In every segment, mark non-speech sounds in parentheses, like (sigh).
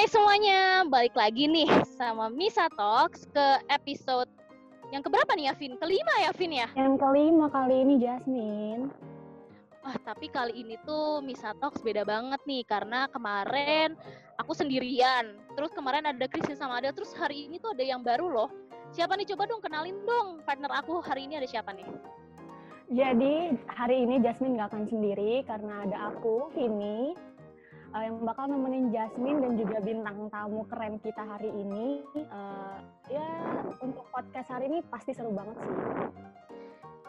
Hai semuanya, balik lagi nih sama Misa Talks ke episode yang keberapa nih ya, Vin? Kelima ya, Vin ya? Yang kelima kali ini Jasmine. Wah, tapi kali ini tuh Misa Talks beda banget nih karena kemarin aku sendirian. Terus kemarin ada Krisis sama ada, terus hari ini tuh ada yang baru loh. Siapa nih? Coba dong kenalin dong partner aku hari ini ada siapa nih? Jadi hari ini Jasmine nggak akan sendiri karena ada aku, Vini, uh, yang bakal nemenin Jasmine dan juga bintang tamu keren kita hari ini. Uh, ya untuk podcast hari ini pasti seru banget sih.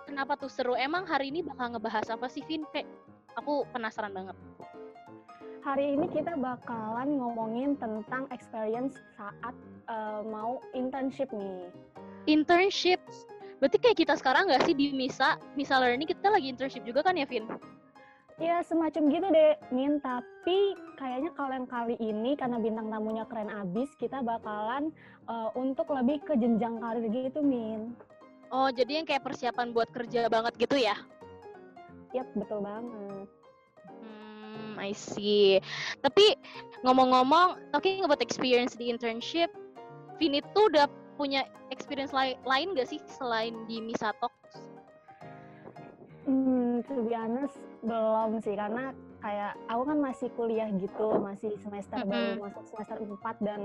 Kenapa tuh seru? Emang hari ini bakal ngebahas apa sih, Vin? Kayak aku penasaran banget. Hari ini kita bakalan ngomongin tentang experience saat uh, mau internship nih. Internship Berarti kayak kita sekarang nggak sih di Misa, Misa Learning kita lagi internship juga kan ya, Vin? Ya semacam gitu deh, Min. Tapi kayaknya kalian kali ini karena bintang tamunya keren abis, kita bakalan uh, untuk lebih ke jenjang karir gitu, Min. Oh, jadi yang kayak persiapan buat kerja banget gitu ya? Yap, betul banget. Hmm, I see. Tapi ngomong-ngomong, talking about experience di internship, Vin itu udah punya experience lain, lain gak sih selain di Misa Talks? Hmm, to be honest, belum sih karena kayak aku kan masih kuliah gitu, masih semester mm -hmm. baru masuk semester 4 dan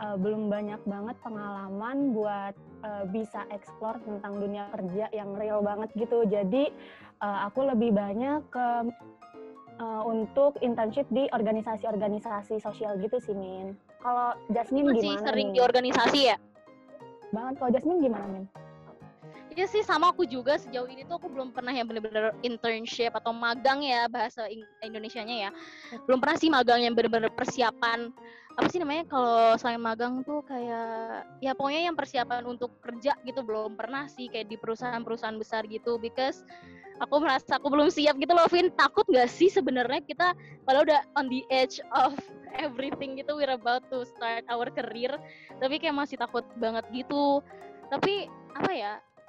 uh, belum banyak banget pengalaman buat uh, bisa explore tentang dunia kerja yang real banget gitu. Jadi uh, aku lebih banyak ke uh, untuk internship di organisasi-organisasi sosial gitu sih, Min. Kalau Jasmine Masih gimana? sering nih? di organisasi ya? banget. Kalau Jasmine gimana, Min? Iya sih sama aku juga sejauh ini tuh aku belum pernah yang bener-bener internship atau magang ya bahasa Indonesianya ya. Belum pernah sih magang yang bener-bener persiapan apa sih namanya kalau selain magang tuh kayak ya pokoknya yang persiapan untuk kerja gitu belum pernah sih kayak di perusahaan-perusahaan besar gitu because aku merasa aku belum siap gitu loh Vin. Takut gak sih sebenarnya kita kalau udah on the edge of (laughs) everything gitu we're about to start our career tapi kayak masih takut banget gitu. Tapi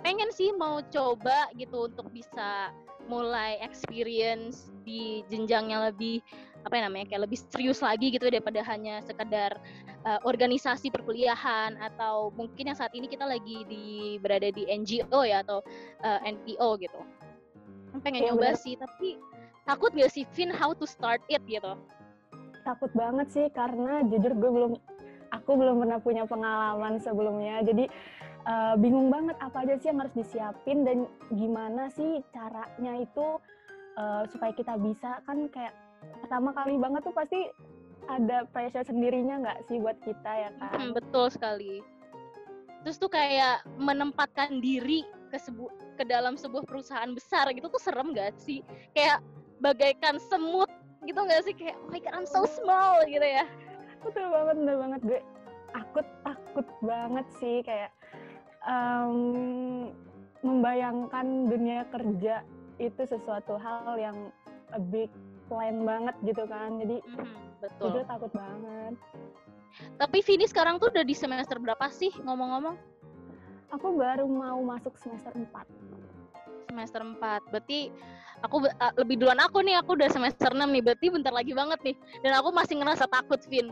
pengen sih mau coba gitu untuk bisa mulai experience di jenjang yang lebih apa ya namanya kayak lebih serius lagi gitu daripada hanya sekedar uh, organisasi perkuliahan atau mungkin yang saat ini kita lagi di berada di NGO ya atau uh, NPO gitu. Pengen ya, nyoba bener. sih tapi takut gak sih Vin how to start it gitu? Takut banget sih karena jujur gue belum aku belum pernah punya pengalaman sebelumnya. Jadi uh, bingung banget apa aja sih yang harus disiapin dan gimana sih caranya itu uh, supaya kita bisa kan kayak pertama kali banget tuh pasti ada pressure sendirinya nggak sih buat kita ya kan? Hmm, betul sekali. Terus tuh kayak menempatkan diri ke sebu ke dalam sebuah perusahaan besar gitu tuh serem gak sih? Kayak bagaikan semut gitu gak sih? Kayak oh my god I'm so small gitu ya. Betul banget, betul banget gue. Aku takut banget sih kayak um, membayangkan dunia kerja itu sesuatu hal yang a big plan banget gitu kan. Jadi mm-hmm, betul. itu takut banget. Tapi Vini sekarang tuh udah di semester berapa sih ngomong-ngomong? Aku baru mau masuk semester 4 semester 4 berarti aku uh, lebih duluan aku nih aku udah semester 6 nih. Berarti bentar lagi banget nih. Dan aku masih ngerasa takut Vin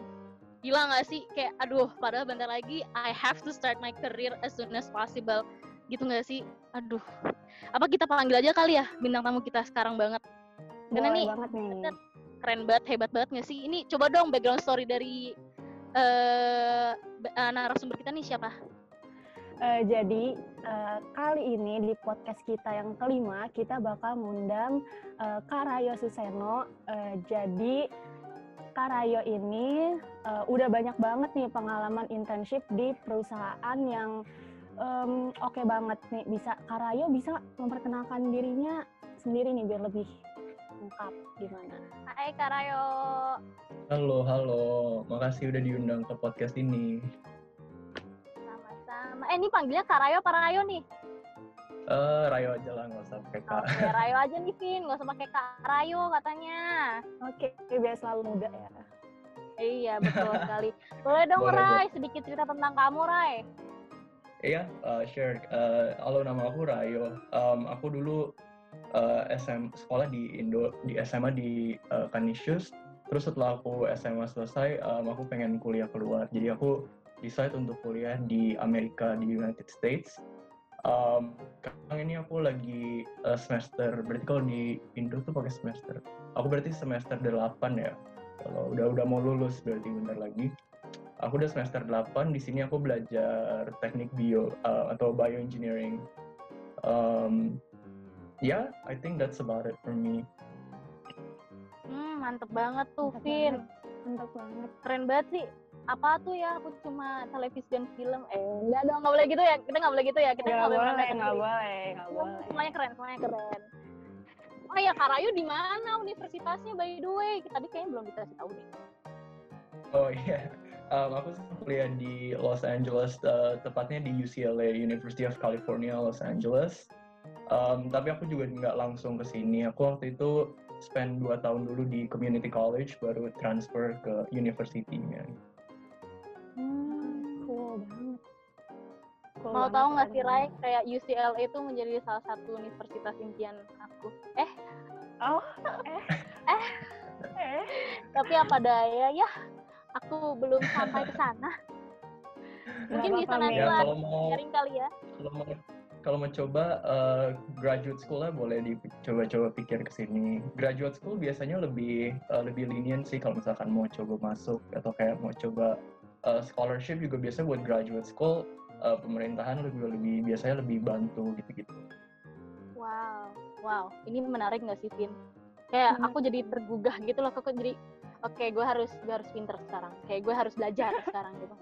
gila gak sih? Kayak aduh padahal bentar lagi I have to start my career as soon as possible. Gitu gak sih? Aduh. Apa kita panggil aja kali ya bintang tamu kita sekarang banget? Karena nih, banget nih. keren banget hebat banget gak sih? Ini coba dong background story dari uh, narasumber kita nih siapa? Uh, jadi uh, kali ini di podcast kita yang kelima kita bakal mengundang uh, Karayo Suseno. Uh, jadi Karayo ini uh, udah banyak banget nih pengalaman internship di perusahaan yang um, oke okay banget nih. Bisa Karayo bisa memperkenalkan dirinya sendiri nih biar lebih lengkap gimana. Hai Karayo. Halo, halo. Makasih udah diundang ke podcast ini. Sama-sama. Eh, ini panggilnya Karayo apa Rayo nih? Uh, Rayo aja lah, nggak usah pakai Kak. Oke, okay, Rayo aja nih, Vin. Nggak usah pakai Kak Rayo katanya. Oke, okay, biar selalu muda ya. Iya, betul (laughs) sekali. Boleh dong, Boleh, Rai. Sedikit cerita tentang kamu, Rai. Iya, uh, share. Uh, halo, nama aku Rayo. Um, aku dulu uh, SM sekolah di Indo di SMA di uh, Canisius. terus setelah aku SMA selesai um, aku pengen kuliah keluar jadi aku decide untuk kuliah di Amerika di United States um, sekarang ini aku lagi uh, semester berarti kalau di Indo tuh pakai semester. Aku berarti semester 8 ya? Kalau udah udah mau lulus berarti bentar lagi. Aku udah semester 8 di sini aku belajar teknik bio uh, atau bioengineering. Um, yeah I think that's about it for me. Hmm, mantep banget tuh, Mantap Vin. Mantap banget. Keren banget sih. Apa tuh ya? Aku cuma televisi dan film. Eh, enggak dong, nggak boleh gitu ya. Kita nggak boleh gitu ya. Kita Nggak boleh, nggak boleh, nggak boleh. Semuanya keren, semuanya keren. Oh ya, Karayu di mana universitasnya by the way? Tadi kayaknya belum dikasih tahu deh. Oh (laughs) iya, Um, aku kuliah di Los Angeles, uh, tepatnya di UCLA, University of California, Los Angeles. Um, tapi aku juga nggak langsung ke sini. Aku waktu itu spend 2 tahun dulu di community college, baru transfer ke university-nya. Hmm, cool banget. Cool Mau banget, tahu nggak sih, Rai? Kayak UCLA itu menjadi salah satu universitas impian aku. Eh, Oh, eh, Eh. eh. tapi apa daya ya? Aku belum sampai ke sana. Mungkin bisa nanti Ya lah kalau mau sharing kali ya. kalau mau kalau mau coba uh, graduate school lah boleh dicoba-coba pikir ke sini. Graduate school biasanya lebih uh, lebih lenient sih kalau misalkan mau coba masuk atau kayak mau coba uh, scholarship juga biasa buat graduate school uh, pemerintahan lebih lebih biasanya lebih bantu gitu-gitu. Wow, wow, ini menarik nggak sih, Vin? Kayak Menarik. aku jadi tergugah gitu loh, kok jadi oke, gue harus gue harus pinter sekarang. Kayak gue harus belajar (laughs) sekarang gitu.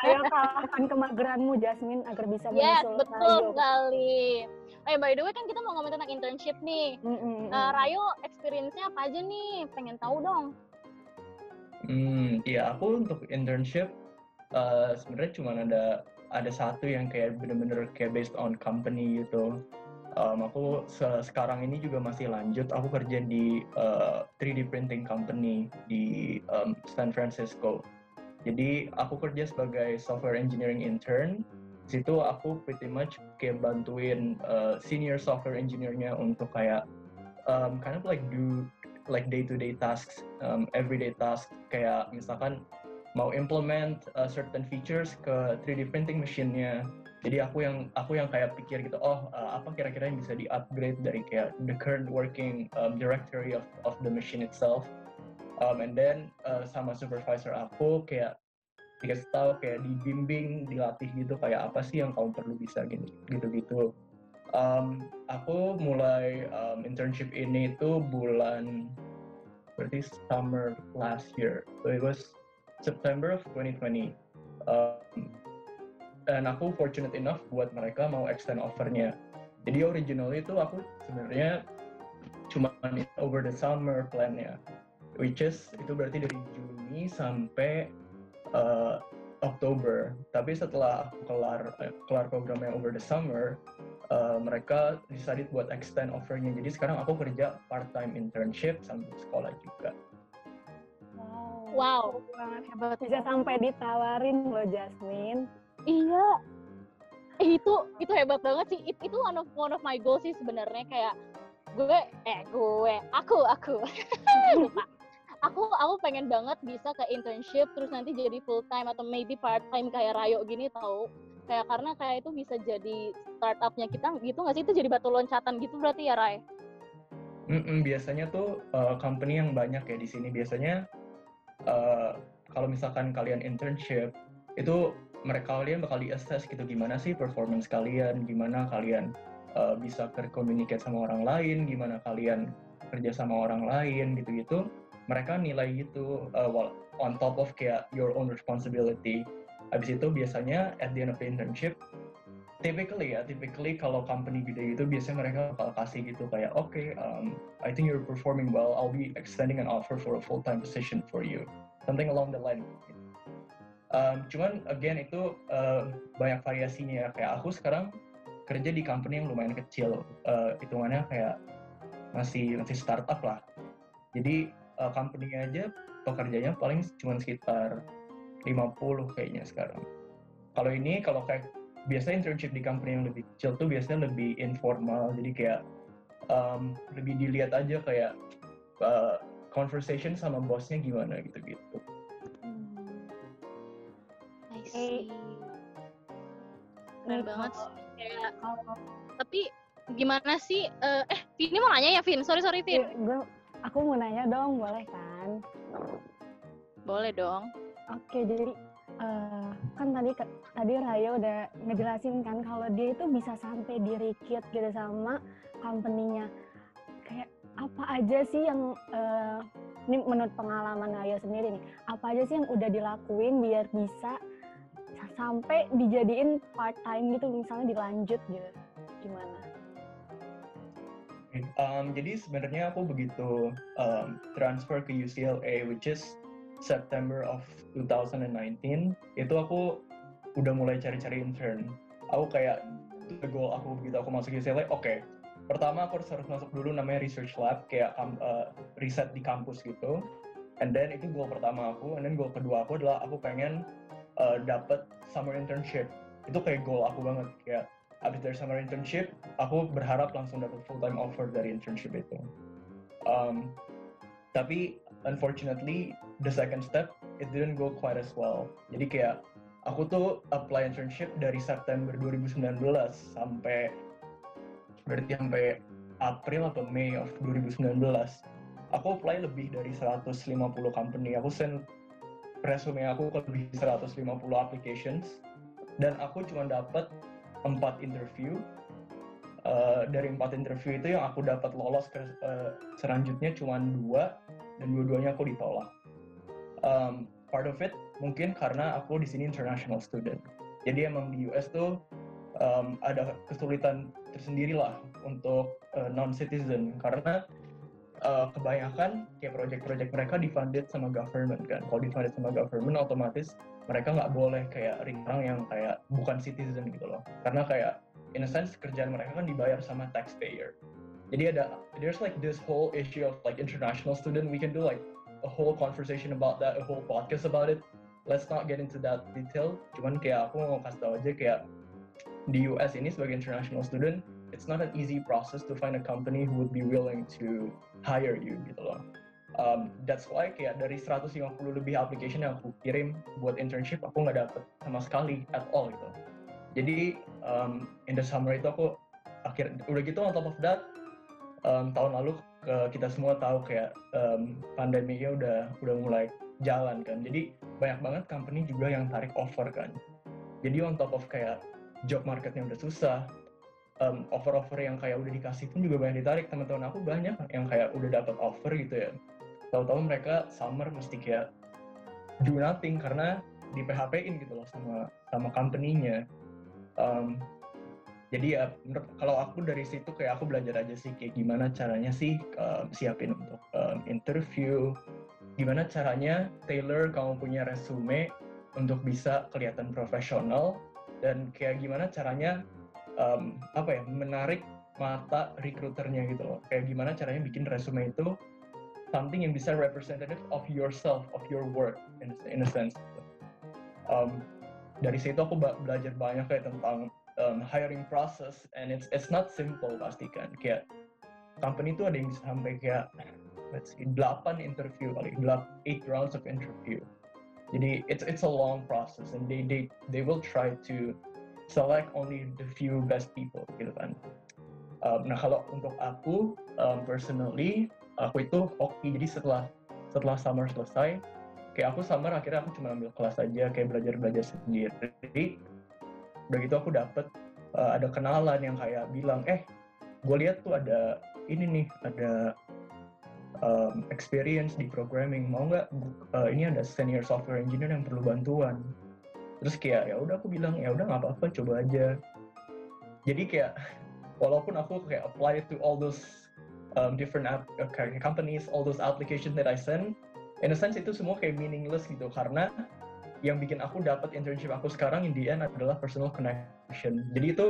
Ayo kalahkan kemageranmu Jasmine agar bisa Yes, menyusul betul Rayo. sekali. Eh, by the way kan kita mau ngomong tentang internship nih. Mm-mm. Eh, Rayo, experience-nya apa aja nih? Pengen tahu dong. Hmm, iya aku untuk internship uh, sebenarnya cuma ada ada satu yang kayak bener-bener kayak based on company gitu. Um, aku se- sekarang ini juga masih lanjut. Aku kerja di uh, 3D printing company di um, San Francisco. Jadi aku kerja sebagai software engineering intern. Di Situ aku pretty much kayak bantuin uh, senior software engineer-nya untuk kayak um, kind of like do like day-to-day tasks, um, everyday tasks kayak misalkan mau implement uh, certain features ke 3D printing machine-nya. Jadi aku yang aku yang kayak pikir gitu, oh uh, apa kira-kira yang bisa di-upgrade dari kayak the current working um, directory of of the machine itself. Um, and then uh, sama supervisor aku kayak dikasih tahu kayak dibimbing, dilatih gitu kayak apa sih yang kamu perlu bisa gini gitu-gitu. Um, aku mulai um, internship ini itu bulan berarti summer last year. So it was September of 2020. Um, dan aku fortunate enough buat mereka mau extend offernya. Jadi originally itu aku sebenarnya cuma over the summer plan-nya, which is itu berarti dari Juni sampai uh, Oktober. Tapi setelah aku kelar eh, kelar programnya over the summer, uh, mereka decided buat extend offernya. Jadi sekarang aku kerja part time internship sambil sekolah juga. Wow. Wow. Banget. Hebat. Bisa sampai ditawarin loh Jasmine. Iya. Eh, itu itu hebat banget sih. It- itu one of one of my goals sih sebenarnya kayak gue eh gue aku aku (laughs) lupa. Aku aku pengen banget bisa ke internship terus nanti jadi full time atau maybe part time kayak Rayo gini tahu. Kayak karena kayak itu bisa jadi startupnya kita gitu nggak sih itu jadi batu loncatan gitu berarti ya Ray? Mm-mm, biasanya tuh uh, company yang banyak ya di sini biasanya uh, kalau misalkan kalian internship itu mereka kalian bakal di-assess gitu gimana sih performance kalian, gimana kalian uh, bisa communicate sama orang lain, gimana kalian kerja sama orang lain gitu-gitu. Mereka nilai gitu uh, wal- on top of kayak your own responsibility. Habis itu biasanya at the end of the internship typically ya, typically kalau company gede gitu biasanya mereka bakal kasih gitu kayak oke, um, I think you're performing well, I'll be extending an offer for a full time position for you, something along the line. Um, cuman again itu uh, banyak variasinya kayak aku sekarang kerja di company yang lumayan kecil, uh, hitungannya kayak masih masih startup lah. Jadi uh, company aja pekerjanya paling cuma sekitar 50 kayaknya sekarang. Kalau ini kalau kayak biasanya internship di company yang lebih kecil tuh biasanya lebih informal jadi kayak um, lebih dilihat aja kayak uh, conversation sama bosnya gimana gitu-gitu. I see. Keren Nih, banget sih. Kayak, tapi gimana sih? eh eh, Vini mau nanya ya, Vin? Sorry, sorry, Vin. gue aku mau nanya dong boleh kan Boleh dong. Oke, jadi eh, kan tadi tadi Raya udah ngejelasin kan kalau dia itu bisa sampai di recruit gitu sama company-nya. Kayak apa aja sih yang eh, ini menurut pengalaman Raya sendiri nih, apa aja sih yang udah dilakuin biar bisa sa- sampai dijadiin part time gitu misalnya dilanjut gitu. Gimana? Um, jadi sebenarnya aku begitu um, transfer ke UCLA, which is September of 2019, itu aku udah mulai cari-cari intern. Aku kayak the goal aku begitu aku masuk UCLA. Oke, pertama aku harus masuk dulu namanya research lab, kayak uh, riset di kampus gitu. And then itu goal pertama aku. And then goal kedua aku adalah aku pengen uh, dapat summer internship. Itu kayak goal aku banget. Kayak abis dari summer internship, aku berharap langsung dapat full time offer dari internship itu. Um, tapi unfortunately the second step it didn't go quite as well. Jadi kayak aku tuh apply internship dari September 2019 sampai berarti sampai April atau Mei of 2019. Aku apply lebih dari 150 company. Aku send resume aku ke lebih 150 applications dan aku cuma dapat empat interview Uh, dari empat interview itu yang aku dapat lolos ke uh, selanjutnya cuma dua dan dua-duanya aku ditolak. Um, part of it mungkin karena aku di sini international student. Jadi emang di US tuh um, ada kesulitan tersendiri lah untuk uh, non citizen karena uh, kebanyakan kayak project-project mereka difunded sama government kan. Kalau difunded sama government otomatis mereka nggak boleh kayak orang yang kayak bukan citizen gitu loh. Karena kayak in a sense kerjaan mereka kan dibayar sama taxpayer. Jadi ada there's like this whole issue of like international student. We can do like a whole conversation about that, a whole podcast about it. Let's not get into that detail. Cuman kayak aku mau kasih tahu aja kayak di US ini sebagai international student, it's not an easy process to find a company who would be willing to hire you gitu loh. Um, that's why kayak dari 150 lebih application yang aku kirim buat internship, aku nggak dapet sama sekali at all gitu. Jadi um, in the summer itu aku akhir udah gitu on top of that um, tahun lalu ke, kita semua tahu kayak um, pandeminya udah udah mulai jalan kan. Jadi banyak banget company juga yang tarik offer kan. Jadi on top of kayak job marketnya udah susah, um, offer-offer yang kayak udah dikasih pun juga banyak ditarik. Teman-teman aku banyak yang kayak udah dapat offer gitu ya. Tahu-tahu mereka summer mesti kayak do nothing karena di PHP-in gitu loh sama sama company-nya. Um, jadi ya menurut kalau aku dari situ kayak aku belajar aja sih kayak gimana caranya sih um, siapin untuk um, interview gimana caranya tailor kamu punya resume untuk bisa kelihatan profesional dan kayak gimana caranya um, apa ya menarik mata recruiternya gitu loh. Kayak gimana caranya bikin resume itu something yang bisa representative of yourself of your work in, in a sense. Um, dari situ aku belajar banyak kayak tentang um, hiring process and it's it's not simple pasti kan kayak company itu ada yang bisa sampai kayak let's see 8 interview kali 8 rounds of interview. Jadi it's it's a long process and they they they will try to select only the few best people gitu kan. Um, nah kalau untuk aku um, personally aku itu hoki. Jadi setelah setelah summer selesai kayak aku summer akhirnya aku cuma ambil kelas aja kayak belajar belajar sendiri. Jadi udah gitu aku dapet uh, ada kenalan yang kayak bilang eh gue lihat tuh ada ini nih ada um, experience di programming. Mau nggak uh, ini ada senior software engineer yang perlu bantuan terus kayak ya udah aku bilang ya udah nggak apa-apa coba aja jadi kayak walaupun aku kayak apply to all those um, different app, uh, companies all those applications that I send in a sense itu semua kayak meaningless gitu karena yang bikin aku dapat internship aku sekarang in the end adalah personal connection. Jadi itu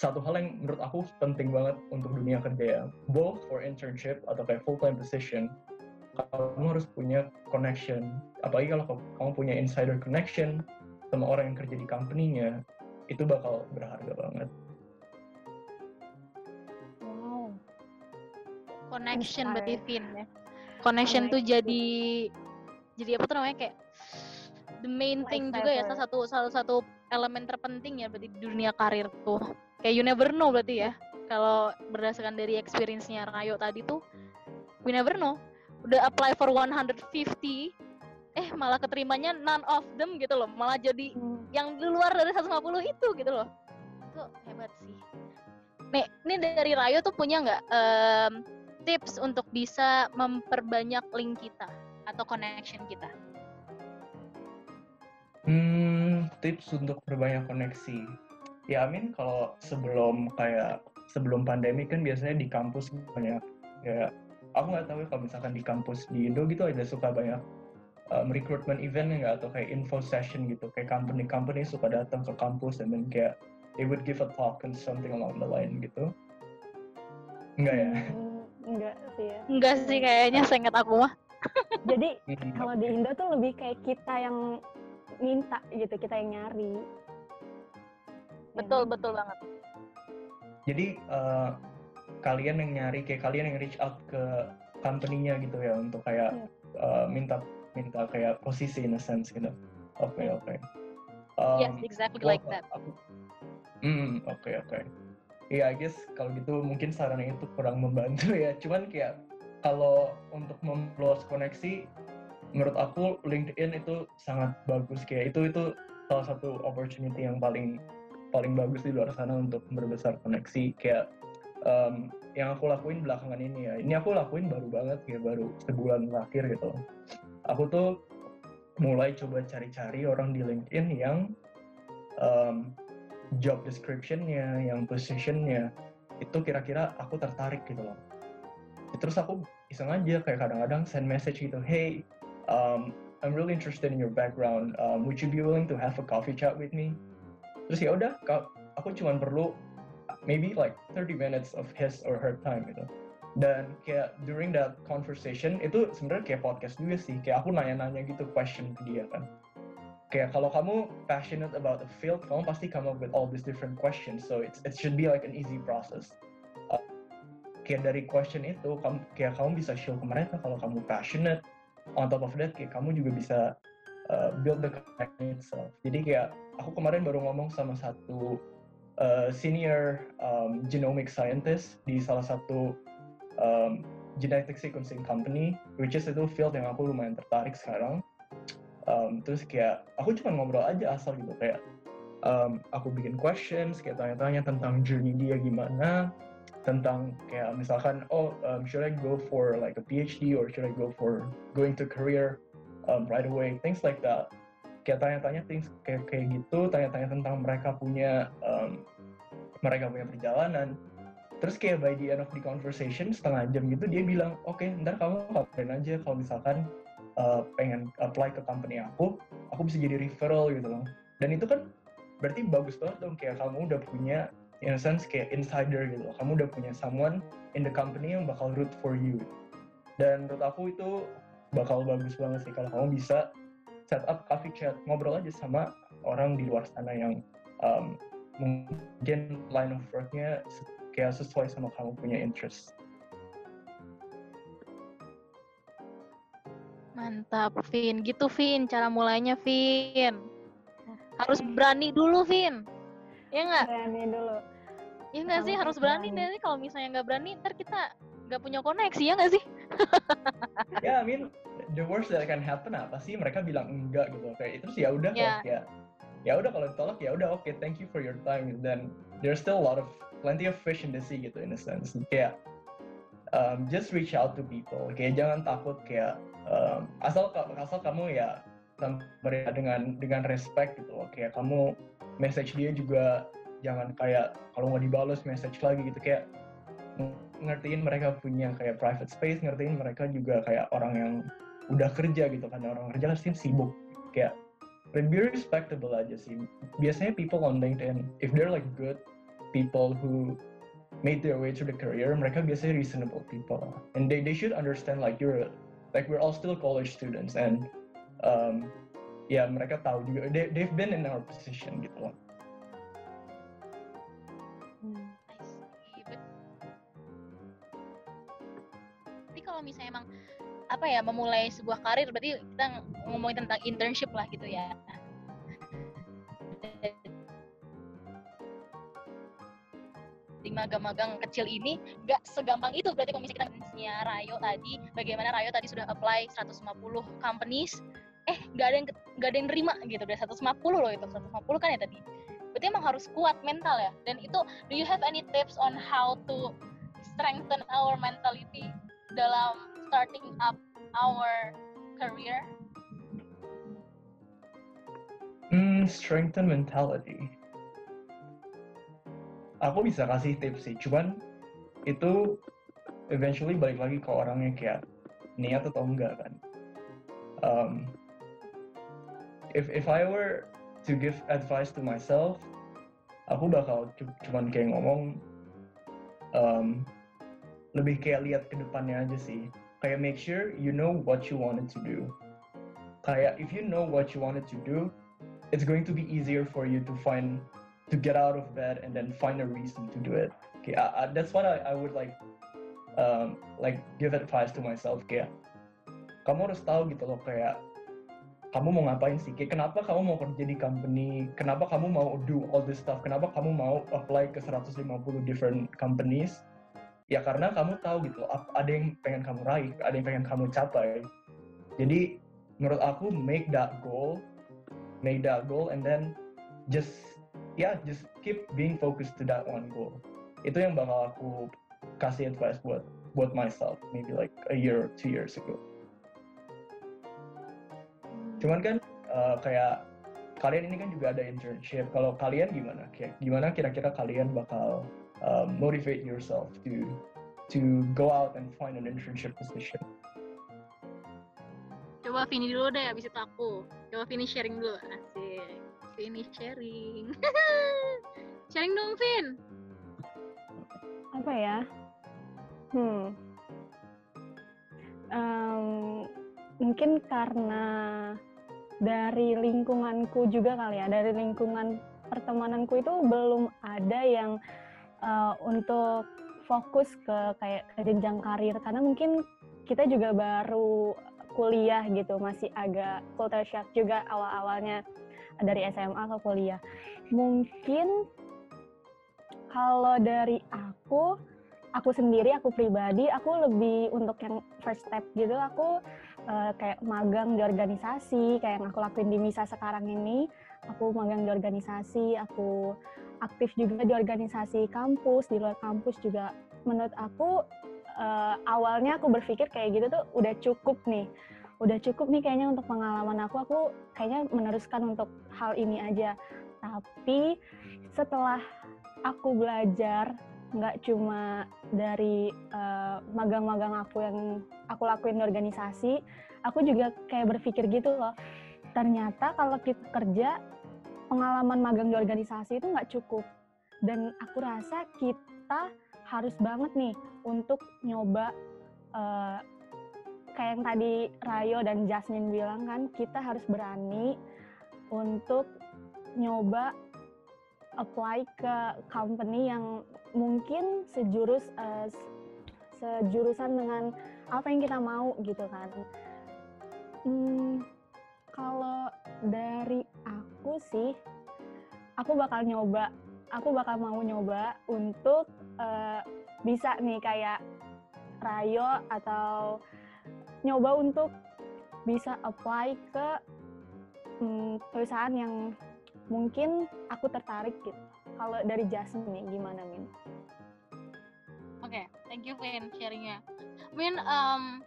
satu hal yang menurut aku penting banget untuk dunia kerja ya. Both for internship atau kayak full time position, kamu harus punya connection. Apalagi kalau kamu punya insider connection sama orang yang kerja di company-nya, itu bakal berharga banget. Wow. Connection berarti Vin ya. connection tuh jadi jadi apa tuh namanya kayak the main thing juga ya salah satu salah satu elemen terpenting ya berarti di dunia karir tuh kayak you never know berarti ya kalau berdasarkan dari experience-nya Rayo tadi tuh we never know udah apply for 150 eh malah keterimanya none of them gitu loh. Malah jadi Hmm. yang di luar dari 150 itu gitu loh. Itu hebat sih. Nih ini dari Rayo tuh punya nggak em, tips untuk bisa memperbanyak link kita atau connection kita? Hmm, tips untuk perbanyak koneksi. Ya, Amin kalau sebelum kayak sebelum pandemi kan biasanya di kampus banyak. Ya aku nggak tahu ya kalau misalkan di kampus di Indo gitu ada suka banyak um, recruitment event ya nggak atau kayak info session gitu kayak company company suka datang ke kampus dan then kayak they would give a talk and something along the line gitu enggak ya Hmm, enggak sih ya. enggak sih kayaknya seingat aku mah (laughs) Jadi Hmm. kalau di Indo tuh lebih kayak kita yang minta gitu, kita yang nyari. Ya betul kan? betul banget jadi eh, kalian yang nyari kayak kalian yang reach out ke company-nya gitu ya untuk kayak eh, minta minta kayak posisi in a sense gitu oke Iya. oke yes Um, exactly Wah, like that aku- Hmm, oke oke. Iya, I guess kalau gitu mungkin sarannya itu kurang membantu ya. Cuman kayak kalau untuk memperluas koneksi, menurut aku LinkedIn itu sangat bagus kayak itu itu salah satu opportunity yang paling paling bagus di luar sana untuk berbesar koneksi kayak em, yang aku lakuin belakangan ini ya. Ini aku lakuin baru banget ya baru sebulan terakhir gitu. Aku tuh mulai coba cari-cari orang di LinkedIn yang em, job description-nya, yang position-nya itu kira-kira aku tertarik gitu loh. Terus aku iseng aja kayak kadang-kadang send message gitu, hey, um, I'm really interested in your background. Um, would you be willing to have a coffee chat with me? Terus ya udah, aku cuma perlu maybe like 30 minutes of his or her time gitu. Dan kayak during that conversation itu sebenarnya kayak podcast juga sih. Kayak aku nanya-nanya gitu question ke dia kan kayak kalau kamu passionate about a field, kamu pasti come up with all these different questions. So it's, it should be like an easy process. Uh, kayak dari question itu, kamu, kayak kamu bisa show ke mereka kalau kamu passionate. On top of that, kayak kamu juga bisa uh, build the connection itself. Jadi kayak aku kemarin baru ngomong sama satu uh, senior um, genomic scientist di salah satu um, genetic sequencing company, which is itu field yang aku lumayan tertarik sekarang. Um, terus kayak aku cuma ngobrol aja asal gitu kayak um, aku bikin questions kayak tanya-tanya tentang journey dia gimana tentang kayak misalkan oh um, should I go for like a PhD or should I go for going to career um, right away things like that. Kayak tanya-tanya things kayak kayak gitu tanya-tanya tentang mereka punya um, mereka punya perjalanan terus kayak by the end of the conversation setengah jam gitu dia bilang oke ntar kamu kabarin aja kalau misalkan uh, pengen apply ke company aku, aku bisa jadi referral gitu loh. Dan itu kan berarti bagus banget dong kayak kamu udah punya in a sense kayak insider gitu loh. Kamu udah punya someone in the company yang bakal root for you. Dan menurut aku itu bakal bagus banget sih kalau kamu bisa set up coffee chat, ngobrol aja sama orang di luar sana yang um, mungkin line of work-nya kayak sesuai sama kamu punya interest. mantap Vin. Gitu Vin. Cara mulainya Vin. Harus berani dulu Vin. Ya nggak? Berani dulu. ya nggak sih? Harus berani berani. nanti kalau misalnya nggak berani ntar kita nggak punya koneksi ya nggak sih? Ya I mean the worst that can happen apa sih? Mereka bilang enggak gitu. Kayak itu sih ya udah Ya. kok, ya ya udah kalau ditolak ya udah oke thank you for your time. Then there's still a lot of plenty of fish in the sea gitu in a sense. Kayak um, just reach out to people. Kayak jangan takut kayak um, asal asal kamu ya mereka dengan dengan respect gitu loh. Kayak kamu message dia juga jangan kayak kalau nggak dibalas message lagi gitu. Kayak ng- ngertiin mereka punya kayak private space ngertiin mereka juga kayak orang yang udah kerja gitu kan. Orang kerja pasti sibuk. Kayak be respectable aja sih. Biasanya people on LinkedIn if they're like good people who made their way through the career mereka biasanya reasonable people. And they, they should understand like you're like we're all still college students and um, ya mereka tahu juga. They, they've been in our position gitu. Loh Hmm. Tapi kalau misalnya emang apa ya memulai sebuah karir berarti kita ngomongin tentang internship lah gitu ya magang-magang kecil ini gak segampang itu. Berarti misalnya kita Rayo tadi bagaimana Rayo tadi sudah apply 150 companies eh gak ada yang gak ada yang nerima gitu. Dari 150 loh itu. 150 kan ya tadi. Berarti emang harus kuat mental ya. Dan itu do you have any tips on how to strengthen our mentality dalam starting up our career? Hmm, strengthen mentality. Aku bisa kasih tips sih, cuman itu eventually balik lagi ke orangnya kayak niat atau enggak kan. Um, if if I were to give advice to myself, aku bakal cu- cuman kayak ngomong um, lebih kayak lihat ke depannya aja sih. Kayak make sure you know what you wanted to do. Kayak if you know what you wanted to do, it's going to be easier for you to find to get out of bed and then find a reason to do it. Okay, I, I, that's what I, I would like um, like give advice to myself kayak kamu harus tahu gitu loh kayak kamu mau ngapain sih? Kayak kenapa kamu mau kerja di company? Kenapa kamu mau do all this stuff? Kenapa kamu mau apply ke 150 different companies? Ya karena kamu tahu gitu ada yang pengen kamu raih ada yang pengen kamu capai. Jadi menurut aku make that goal make that goal and then just yeah just keep being focused to that one goal. Itu yang bakal aku kasih advice buat buat myself maybe like a year or two years ago. Cuman kan uh, kayak kalian ini kan juga ada internship. Kalau kalian gimana? Kayak gimana kira-kira kalian bakal uh, motivate yourself to to go out and find an internship position? Coba Vini dulu deh abis itu aku. Coba Vini sharing dulu. Asik Vini sharing (laughs) sharing dong Vin apa ya? Hmm. Em, mungkin karena dari lingkunganku juga kali ya, dari lingkungan pertemananku itu belum ada yang eh, untuk fokus ke kayak ke jenjang karir karena mungkin kita juga baru kuliah gitu, masih agak culture shock juga awal-awalnya dari SMA ke kuliah. Mungkin kalau dari aku, aku sendiri, aku pribadi, aku lebih untuk yang first step gitu, aku eh, kayak magang di organisasi, kayak yang aku lakuin di MISA sekarang ini, aku magang di organisasi, aku aktif juga di organisasi kampus, di luar kampus juga. Menurut aku, eh, awalnya aku berpikir kayak gitu tuh udah cukup nih, udah cukup nih kayaknya untuk pengalaman aku, aku kayaknya meneruskan untuk hal ini aja. Tapi setelah aku belajar nggak cuma dari eh, magang-magang aku yang aku lakuin di organisasi, aku juga kayak berpikir gitu loh. Ternyata kalau kita kerja, pengalaman magang di organisasi itu nggak cukup. Dan aku rasa kita harus banget nih untuk nyoba eh, kayak yang tadi Rayo dan Jasmine bilang kan, kita harus berani untuk nyoba apply ke company yang mungkin sejurus s- sejurusan dengan apa yang kita mau gitu kan. Hmm, kalau dari aku sih, aku bakal nyoba, aku bakal mau nyoba untuk eh, bisa nih kayak Rayo atau nyoba untuk bisa apply ke hmm, perusahaan yang mungkin aku tertarik gitu. Kalau dari Jasmine nih gimana Min? Oke, thank you Vin sharingnya. Vin, um,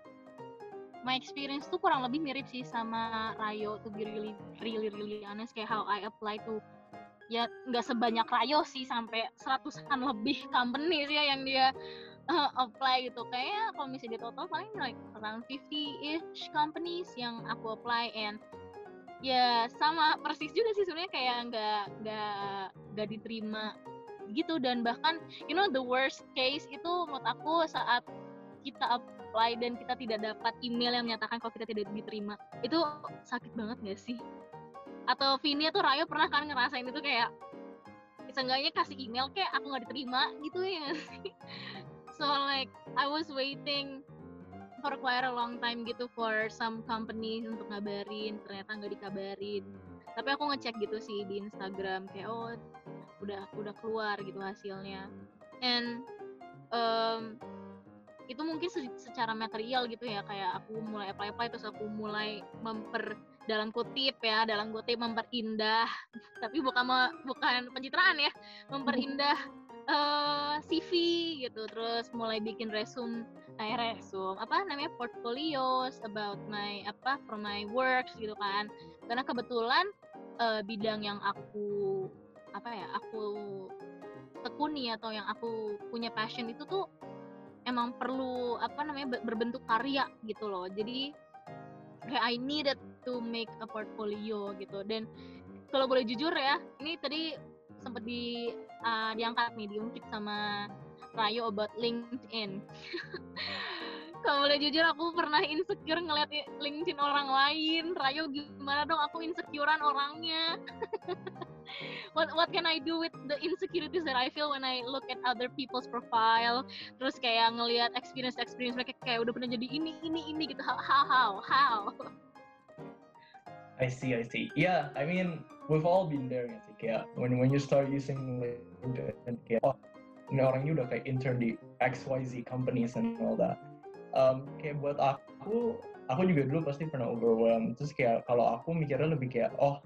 my experience tuh kurang lebih mirip sih sama Rayo to be really really really honest kayak how I apply to ya nggak sebanyak Rayo sih sampai seratusan lebih company sih ya yang dia (laughs) apply gitu. Kayak kalau misalnya di total paling like around 50-ish companies yang aku apply and ya sama persis juga sih sebenarnya kayak nggak nggak nggak diterima gitu. Dan bahkan you know the worst case itu menurut aku saat kita apply dan kita tidak dapat email yang menyatakan kalau kita tidak diterima. Itu sakit banget gak sih? Atau Vini atau Rayo pernah kan ngerasain itu kayak seenggaknya kasih email kayak aku nggak diterima gitu ya sih so like I was waiting for quite a long time gitu for some company untuk ngabarin ternyata nggak dikabarin. Tapi aku ngecek gitu sih di Instagram kayak oh udah udah keluar gitu hasilnya. And um, itu mungkin secara material gitu ya kayak aku mulai apply apply terus aku mulai memper dalam kutip ya dalam kutip memperindah. (laughs) Tapi bukan bukan pencitraan ya (laughs) memperindah uh, eh, CV gitu terus mulai bikin resume eh resume apa namanya portfolios about my apa for my works gitu kan. Karena kebetulan uh, bidang yang aku apa ya aku tekuni atau yang aku punya passion itu tuh emang perlu apa namanya berbentuk karya gitu loh. Jadi kayak I needed to make a portfolio gitu. Dan kalau boleh jujur ya ini tadi sempat di uh, diangkat nih diungkit sama Rayo about LinkedIn. Kalau boleh jujur aku pernah insecure ngeliat LinkedIn orang lain. Rayo gimana dong? Aku insecurean orangnya. (laughs) What what can I do with the insecurities that I feel when I look at other people's profile? Terus kayak ngelihat experience experience mereka kayak udah pernah jadi ini ini ini gitu. How how? How (laughs) I see I see. Yeah I mean we've all been there gitu kayak when when you start using LinkedIn kayak oh ini orangnya udah kayak intern di XYZ companies and all that. Um, kayak buat aku aku juga dulu pasti pernah overwhelmed terus kayak kalau aku mikirnya lebih kayak oh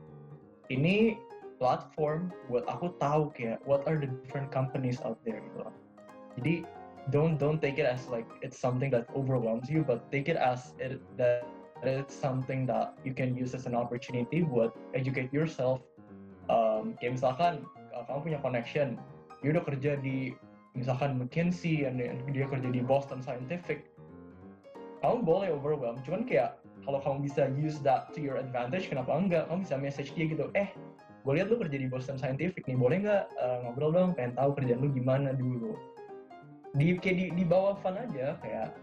ini platform buat aku tahu kayak what are the different companies out there gitu. Jadi don't don't take it as like it's something that overwhelms you, but take it as it that it's something that you can use as an opportunity buat educate yourself. Um, kayak misalkan uh, kamu punya connection, dia udah kerja di misalkan McKinsey, and dia kerja di Boston Scientific, kamu boleh overwhelm, cuman kayak kalau kamu bisa use that to your advantage, kenapa enggak? Kamu bisa message dia gitu, eh gue lihat lu kerja di Boston Scientific nih boleh nggak uh, ngobrol dong pengen tahu kerjaan lu gimana dulu di kayak di, di bawah fun aja kayak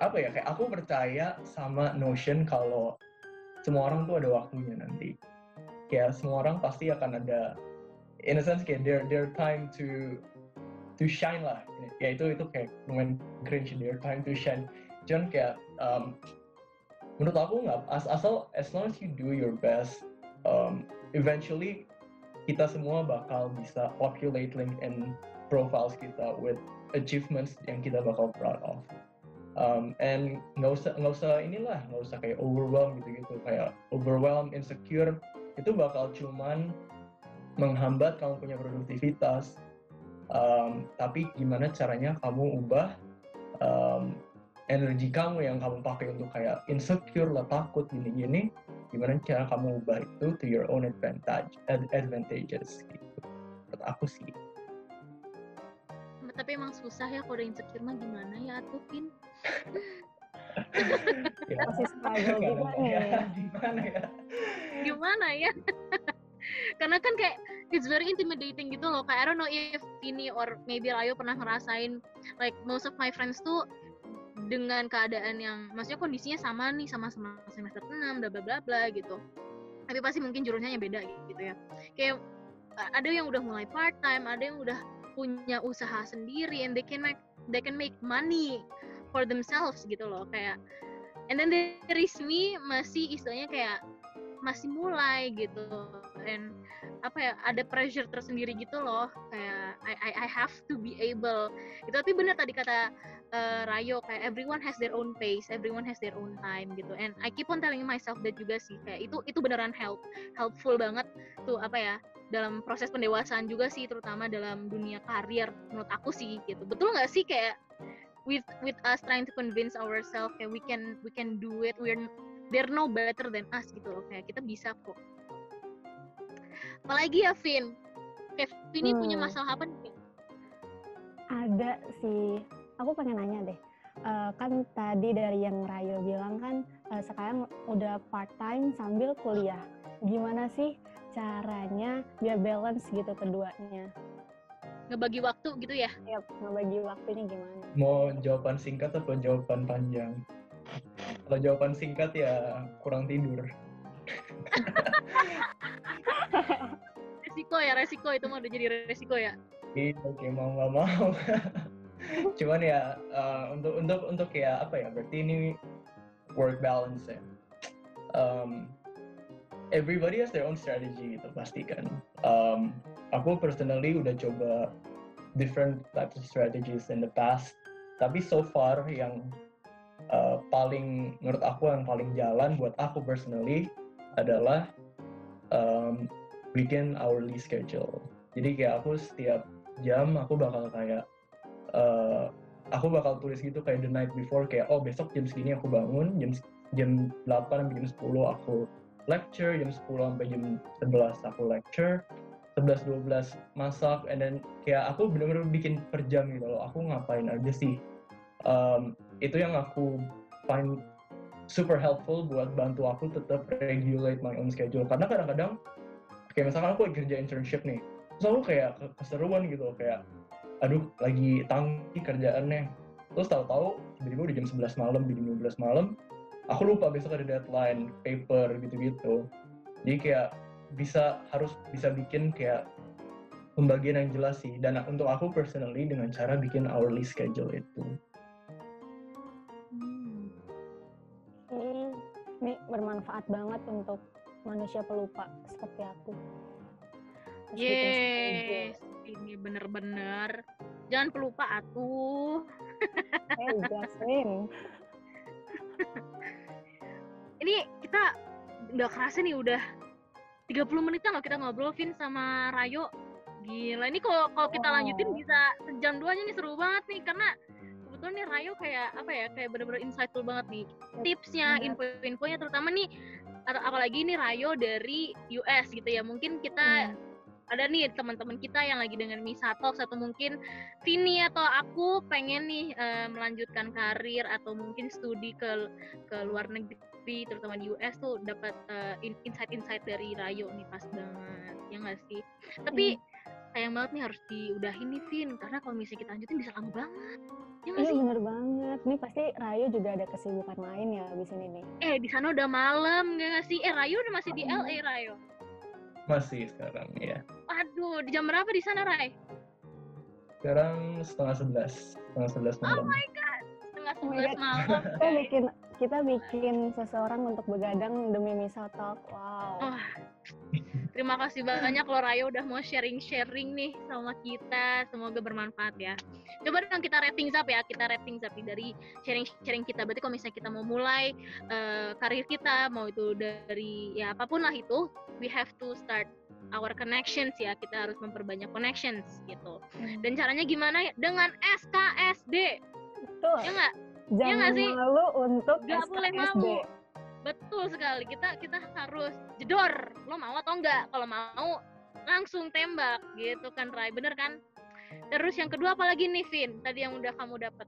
apa ya kayak aku percaya sama notion kalau semua orang tuh ada waktunya nanti. Kayak semua orang pasti akan ada in a sense kayak their their time to to shine lah. Ya itu itu kayak lumayan cringe their time to shine. Cuman kayak um, menurut aku nggak as asal as long as you do your best um, eventually kita semua bakal bisa populate LinkedIn profiles kita with achievements yang kita bakal proud of. Um, and nggak usah nggak usah inilah nggak usah kayak overwhelm gitu gitu kayak overwhelm insecure itu bakal cuman menghambat kamu punya produktivitas. Um, tapi gimana caranya kamu ubah um, energi kamu yang kamu pakai untuk kayak insecure lah takut gini-gini gimana cara kamu ubah itu to your own advantage advantages gitu. Menurut aku sih. Tapi emang susah ya kalau insecure mah gimana ya Atupin ya, masih struggle ya, (laughs) gimana ya? Gimana ya? (laughs) Karena kan kayak it's very intimidating gitu loh kayak I don't know if ini or maybe Ayo pernah ngerasain like most of my friends tuh dengan keadaan yang maksudnya kondisinya sama nih sama sama semester 6 bla bla bla bla gitu. Tapi pasti mungkin jurusannya beda gitu ya. Kayak ada yang udah mulai part time ada yang udah punya usaha sendiri and they can make they can make money for themselves gitu loh kayak and then there is me masih istilahnya kayak masih mulai gitu and apa ya ada pressure tersendiri gitu loh kayak I I, I have to be able itu tapi benar tadi kata uh, Rayo kayak everyone has their own pace everyone has their own time gitu. And I keep on telling myself that juga sih kayak itu itu beneran help helpful banget tuh apa ya dalam proses pendewasaan juga sih terutama dalam dunia karir menurut aku sih gitu. Betul nggak sih kayak with with us trying to convince ourselves kayak we can we can do it we're they're no better than us gitu loh. Kayak kita bisa kok. Apalagi ya Vin? Kayak Vin hmm. punya masalah apa nih? Ada sih. Aku pengen nanya deh. Uh, kan tadi dari yang Rayo bilang kan uh, sekarang udah part time sambil kuliah. Gimana sih caranya biar balance gitu keduanya ngebagi waktu gitu ya? Yap, ngebagi waktunya gimana? Mau jawaban singkat atau jawaban panjang? Kalau jawaban singkat ya kurang tidur. (laughs) resiko ya, resiko itu mah udah jadi resiko ya. Iya, oke mau nggak mau. (laughs) cuman ya uh, untuk untuk untuk ya apa ya berarti ini work balance ya um, everybody has their own strategy gitu pasti kan um, aku personally udah coba different types of strategies in the past. Tapi so far yang uh, paling menurut aku yang paling jalan buat aku personally adalah um, bikin hourly schedule. Jadi kayak aku setiap jam aku bakal kayak uh, aku bakal tulis gitu kayak the night before kayak oh besok jam segini aku bangun jam jam 8 sampai jam 10 aku lecture jam 10 sampai jam 11 aku lecture 11 12 masak and then kayak aku bener-bener bikin per jam gitu loh. Aku ngapain aja sih? Um, itu yang aku find super helpful buat bantu aku tetap regulate my own schedule. Karena kadang-kadang kayak misalkan aku kerja internship nih terus aku kayak keseruan gitu kayak aduh lagi tangki kerjaannya. Terus tahu-tahu tiba-tiba udah jam 11 malam jam 12 malam aku lupa besok ada deadline paper gitu-gitu jadi kayak bisa harus bisa bikin kayak pembagian yang jelas sih dan untuk aku personally dengan cara bikin hourly schedule itu hmm. ini bermanfaat banget untuk manusia pelupa seperti aku Yes, ini bener-bener. Jangan pelupa atuh. Hey, Jasmine. (laughs) ini kita udah kerasa nih udah 30 menit loh kita ngobrol Vin sama Rayo. Gila, ini kalau kalau kita lanjutin bisa sejam duanya nih seru banget nih karena kebetulan nih Rayo kayak apa ya kayak bener-bener insightful banget nih tipsnya, info-infonya terutama nih apalagi nih Rayo dari US gitu ya mungkin kita hmm. ada nih teman-teman kita yang lagi dengan Misa Talks atau mungkin Vini atau aku pengen nih uh, melanjutkan karir atau mungkin studi ke ke luar negeri terutama di US tuh dapat uh, insight-insight dari Rayo nih pas banget ya nggak sih tapi hmm. sayang banget nih harus diudahin nih Vin karena kalau misalnya kita lanjutin bisa lama banget ya iya sih? bener banget nih pasti Rayo juga ada kesibukan lain ya di sini nih eh di sana udah malam nggak sih eh Rayo udah masih di LA Rayo masih sekarang ya. Aduh, di jam berapa di sana, Rai? Sekarang setengah sebelas, setengah sebelas oh malam. Oh my god, setengah oh sebelas malam. kita bikin kita bikin seseorang untuk begadang demi misal talk. Wow. Oh, terima kasih banyak loh Rayo udah mau sharing-sharing nih sama kita. Semoga bermanfaat ya. Coba dong kita rating up ya, kita rating up dari sharing-sharing kita. Berarti kalau misalnya kita mau mulai uh, karir kita, mau itu dari ya apa pun lah itu, we have to start our connections ya kita harus memperbanyak connections gitu hmm. dan caranya gimana dengan SKSD betul ya nggak jangan ya gak sih? malu untuk nggak boleh malu. Betul sekali. Kita kita harus jedor. Lo mau atau enggak kalau mau langsung tembak gitu kan Rai bener kan? Terus yang kedua apalagi nih Vin? Tadi yang udah kamu dapat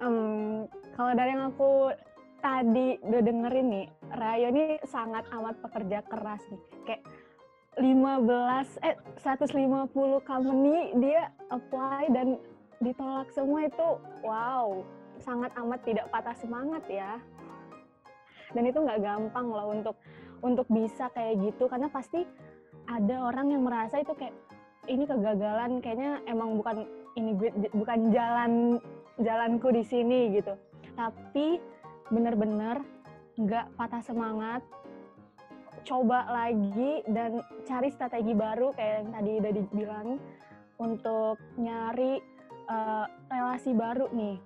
um, kalau dari yang aku tadi udah dengerin nih, Rayo ini sangat amat pekerja keras nih. Kayak 15 eh 150 company dia apply dan ditolak semua itu wow, sangat amat tidak patah semangat ya. Dan itu nggak gampang loh untuk untuk bisa kayak gitu karena pasti ada orang yang merasa itu kayak ini kegagalan kayaknya emang bukan ini bukan jalan jalanku di sini gitu. Tapi bener-bener nggak patah semangat coba lagi dan cari strategi baru kayak yang tadi udah dibilang untuk nyari uh, relasi baru nih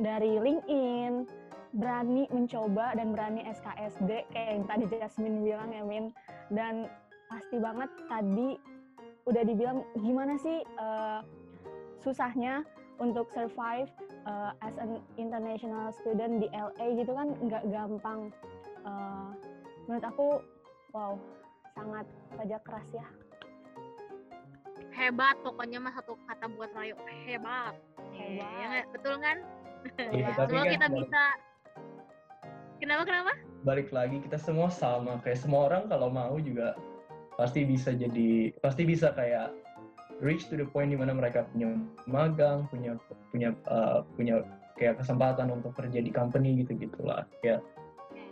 dari LinkedIn berani mencoba dan berani SKSD kayak yang tadi Jasmine bilang ya Min dan pasti banget tadi udah dibilang gimana sih uh, susahnya untuk survive uh, as an international student di LA gitu kan nggak gampang. Uh, menurut aku, wow, sangat kerja keras ya. Hebat, pokoknya mah satu kata buat Rayo, hebat. Hebat. Ya, ya betul kan? Iya, Semoga kan kita bisa. Kenapa kenapa? Balik lagi kita semua sama kayak semua orang kalau mau juga pasti bisa jadi pasti bisa kayak reach to the point di mana mereka punya magang, punya punya uh, punya kayak kesempatan untuk kerja di company gitu gitulah ya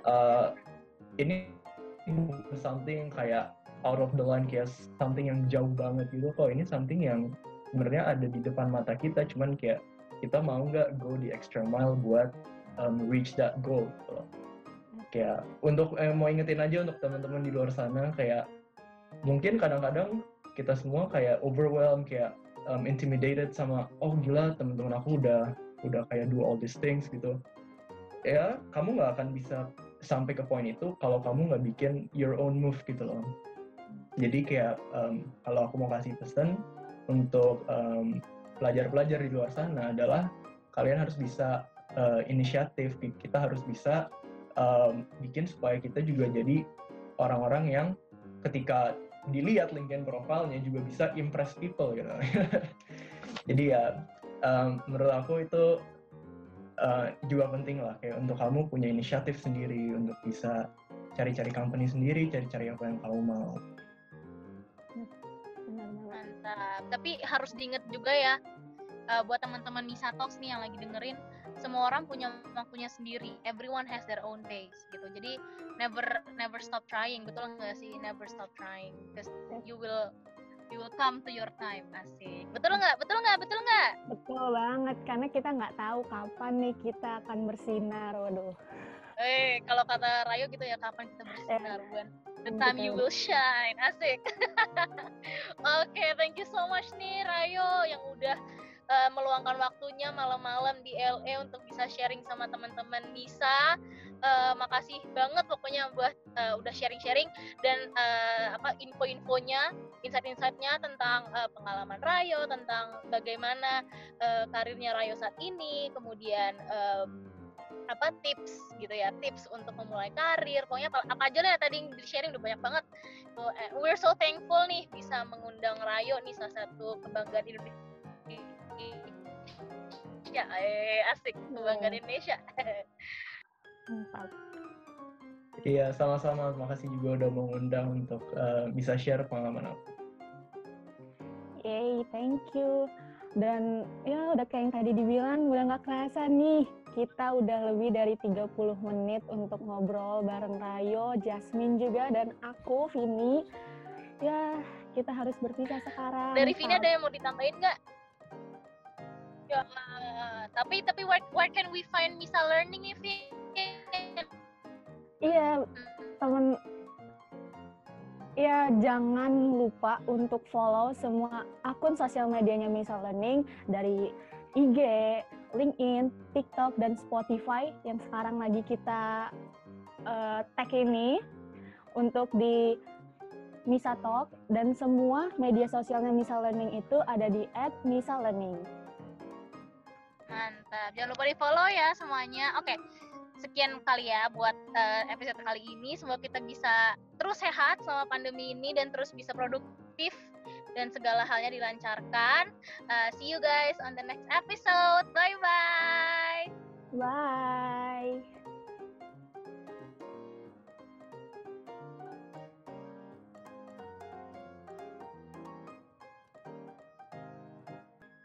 uh, ini something kayak out of the line kayak something yang jauh banget gitu kok ini something yang sebenarnya ada di depan mata kita cuman kayak kita mau nggak go di extra mile buat um, reach that goal gitu loh. Kayak untuk eh, mau ingetin aja untuk teman-teman di luar sana kayak mungkin kadang-kadang kita semua kayak overwhelmed kayak um, intimidated sama oh gila teman-teman aku udah udah kayak do all these things gitu ya kamu nggak akan bisa sampai ke poin itu kalau kamu nggak bikin your own move gitu loh jadi kayak um, kalau aku mau kasih pesan untuk um, pelajar-pelajar di luar sana adalah kalian harus bisa uh, inisiatif kita harus bisa um, bikin supaya kita juga jadi orang-orang yang ketika dilihat LinkedIn profilnya juga bisa impress people gitu. (laughs) Jadi ya um, menurut aku itu uh, juga penting lah kayak untuk kamu punya inisiatif sendiri untuk bisa cari-cari company sendiri, cari-cari apa yang kamu mau. Mantap. Tapi harus diingat juga ya uh, buat teman-teman Misa Talks nih yang lagi dengerin semua orang punya waktunya sendiri. Everyone has their own pace gitu. Jadi never never stop trying. Betul nggak sih? Never stop trying. Because you will you will come to your time. Asik. Betul nggak? Betul nggak? Betul nggak? Betul banget karena kita nggak tahu kapan nih kita akan bersinar. Waduh eh kalau kata Rayo gitu ya kapan kita bersinar eh, bukan the time you will shine. Asik. (laughs) Oke okay, thank you so much nih Rayo yang udah uh, meluangkan waktunya malam-malam di LA untuk bisa sharing sama teman-teman Nisa. Uh, makasih banget pokoknya buat uh, udah sharing-sharing dan uh, apa info-infonya, insight-insightnya tentang uh, pengalaman Rayo, tentang bagaimana uh, karirnya Rayo saat ini, kemudian um, apa tips gitu ya tips untuk memulai karir pokoknya apa, apa aja lah tadi di sharing udah banyak banget so, uh, we're so thankful nih bisa mengundang Rayo nih salah satu kebanggaan Indonesia ya eh, asik kebanggaan Indonesia Iya, sama-sama. Makasih juga udah mengundang untuk uh, bisa share pengalaman aku. Yay, thank you. Dan ya udah kayak yang tadi dibilang, udah nggak kerasa nih. Kita udah lebih dari 30 menit untuk ngobrol bareng Rayo, Jasmine juga, dan aku, Vini. Ya, kita harus berpisah sekarang. Dari Vini ada yang mau ditambahin nggak? Ya, tapi tapi where, where can we find Misa Learning if Iya, temen ya jangan lupa untuk follow semua akun sosial medianya Misa Learning dari IG, LinkedIn, TikTok, dan Spotify yang sekarang lagi kita uh, tag ini untuk di Misa Talk dan semua media sosialnya Misa Learning itu ada di @misa_learning. Mantap. Jangan lupa di follow ya semuanya. Oke. Sekian kali ya buat uh, episode kali ini. Semoga kita bisa terus sehat selama pandemi ini dan terus bisa produktif dan segala halnya dilancarkan. Uh, see you guys on the next episode. Bye-bye. Bye bye. Bye.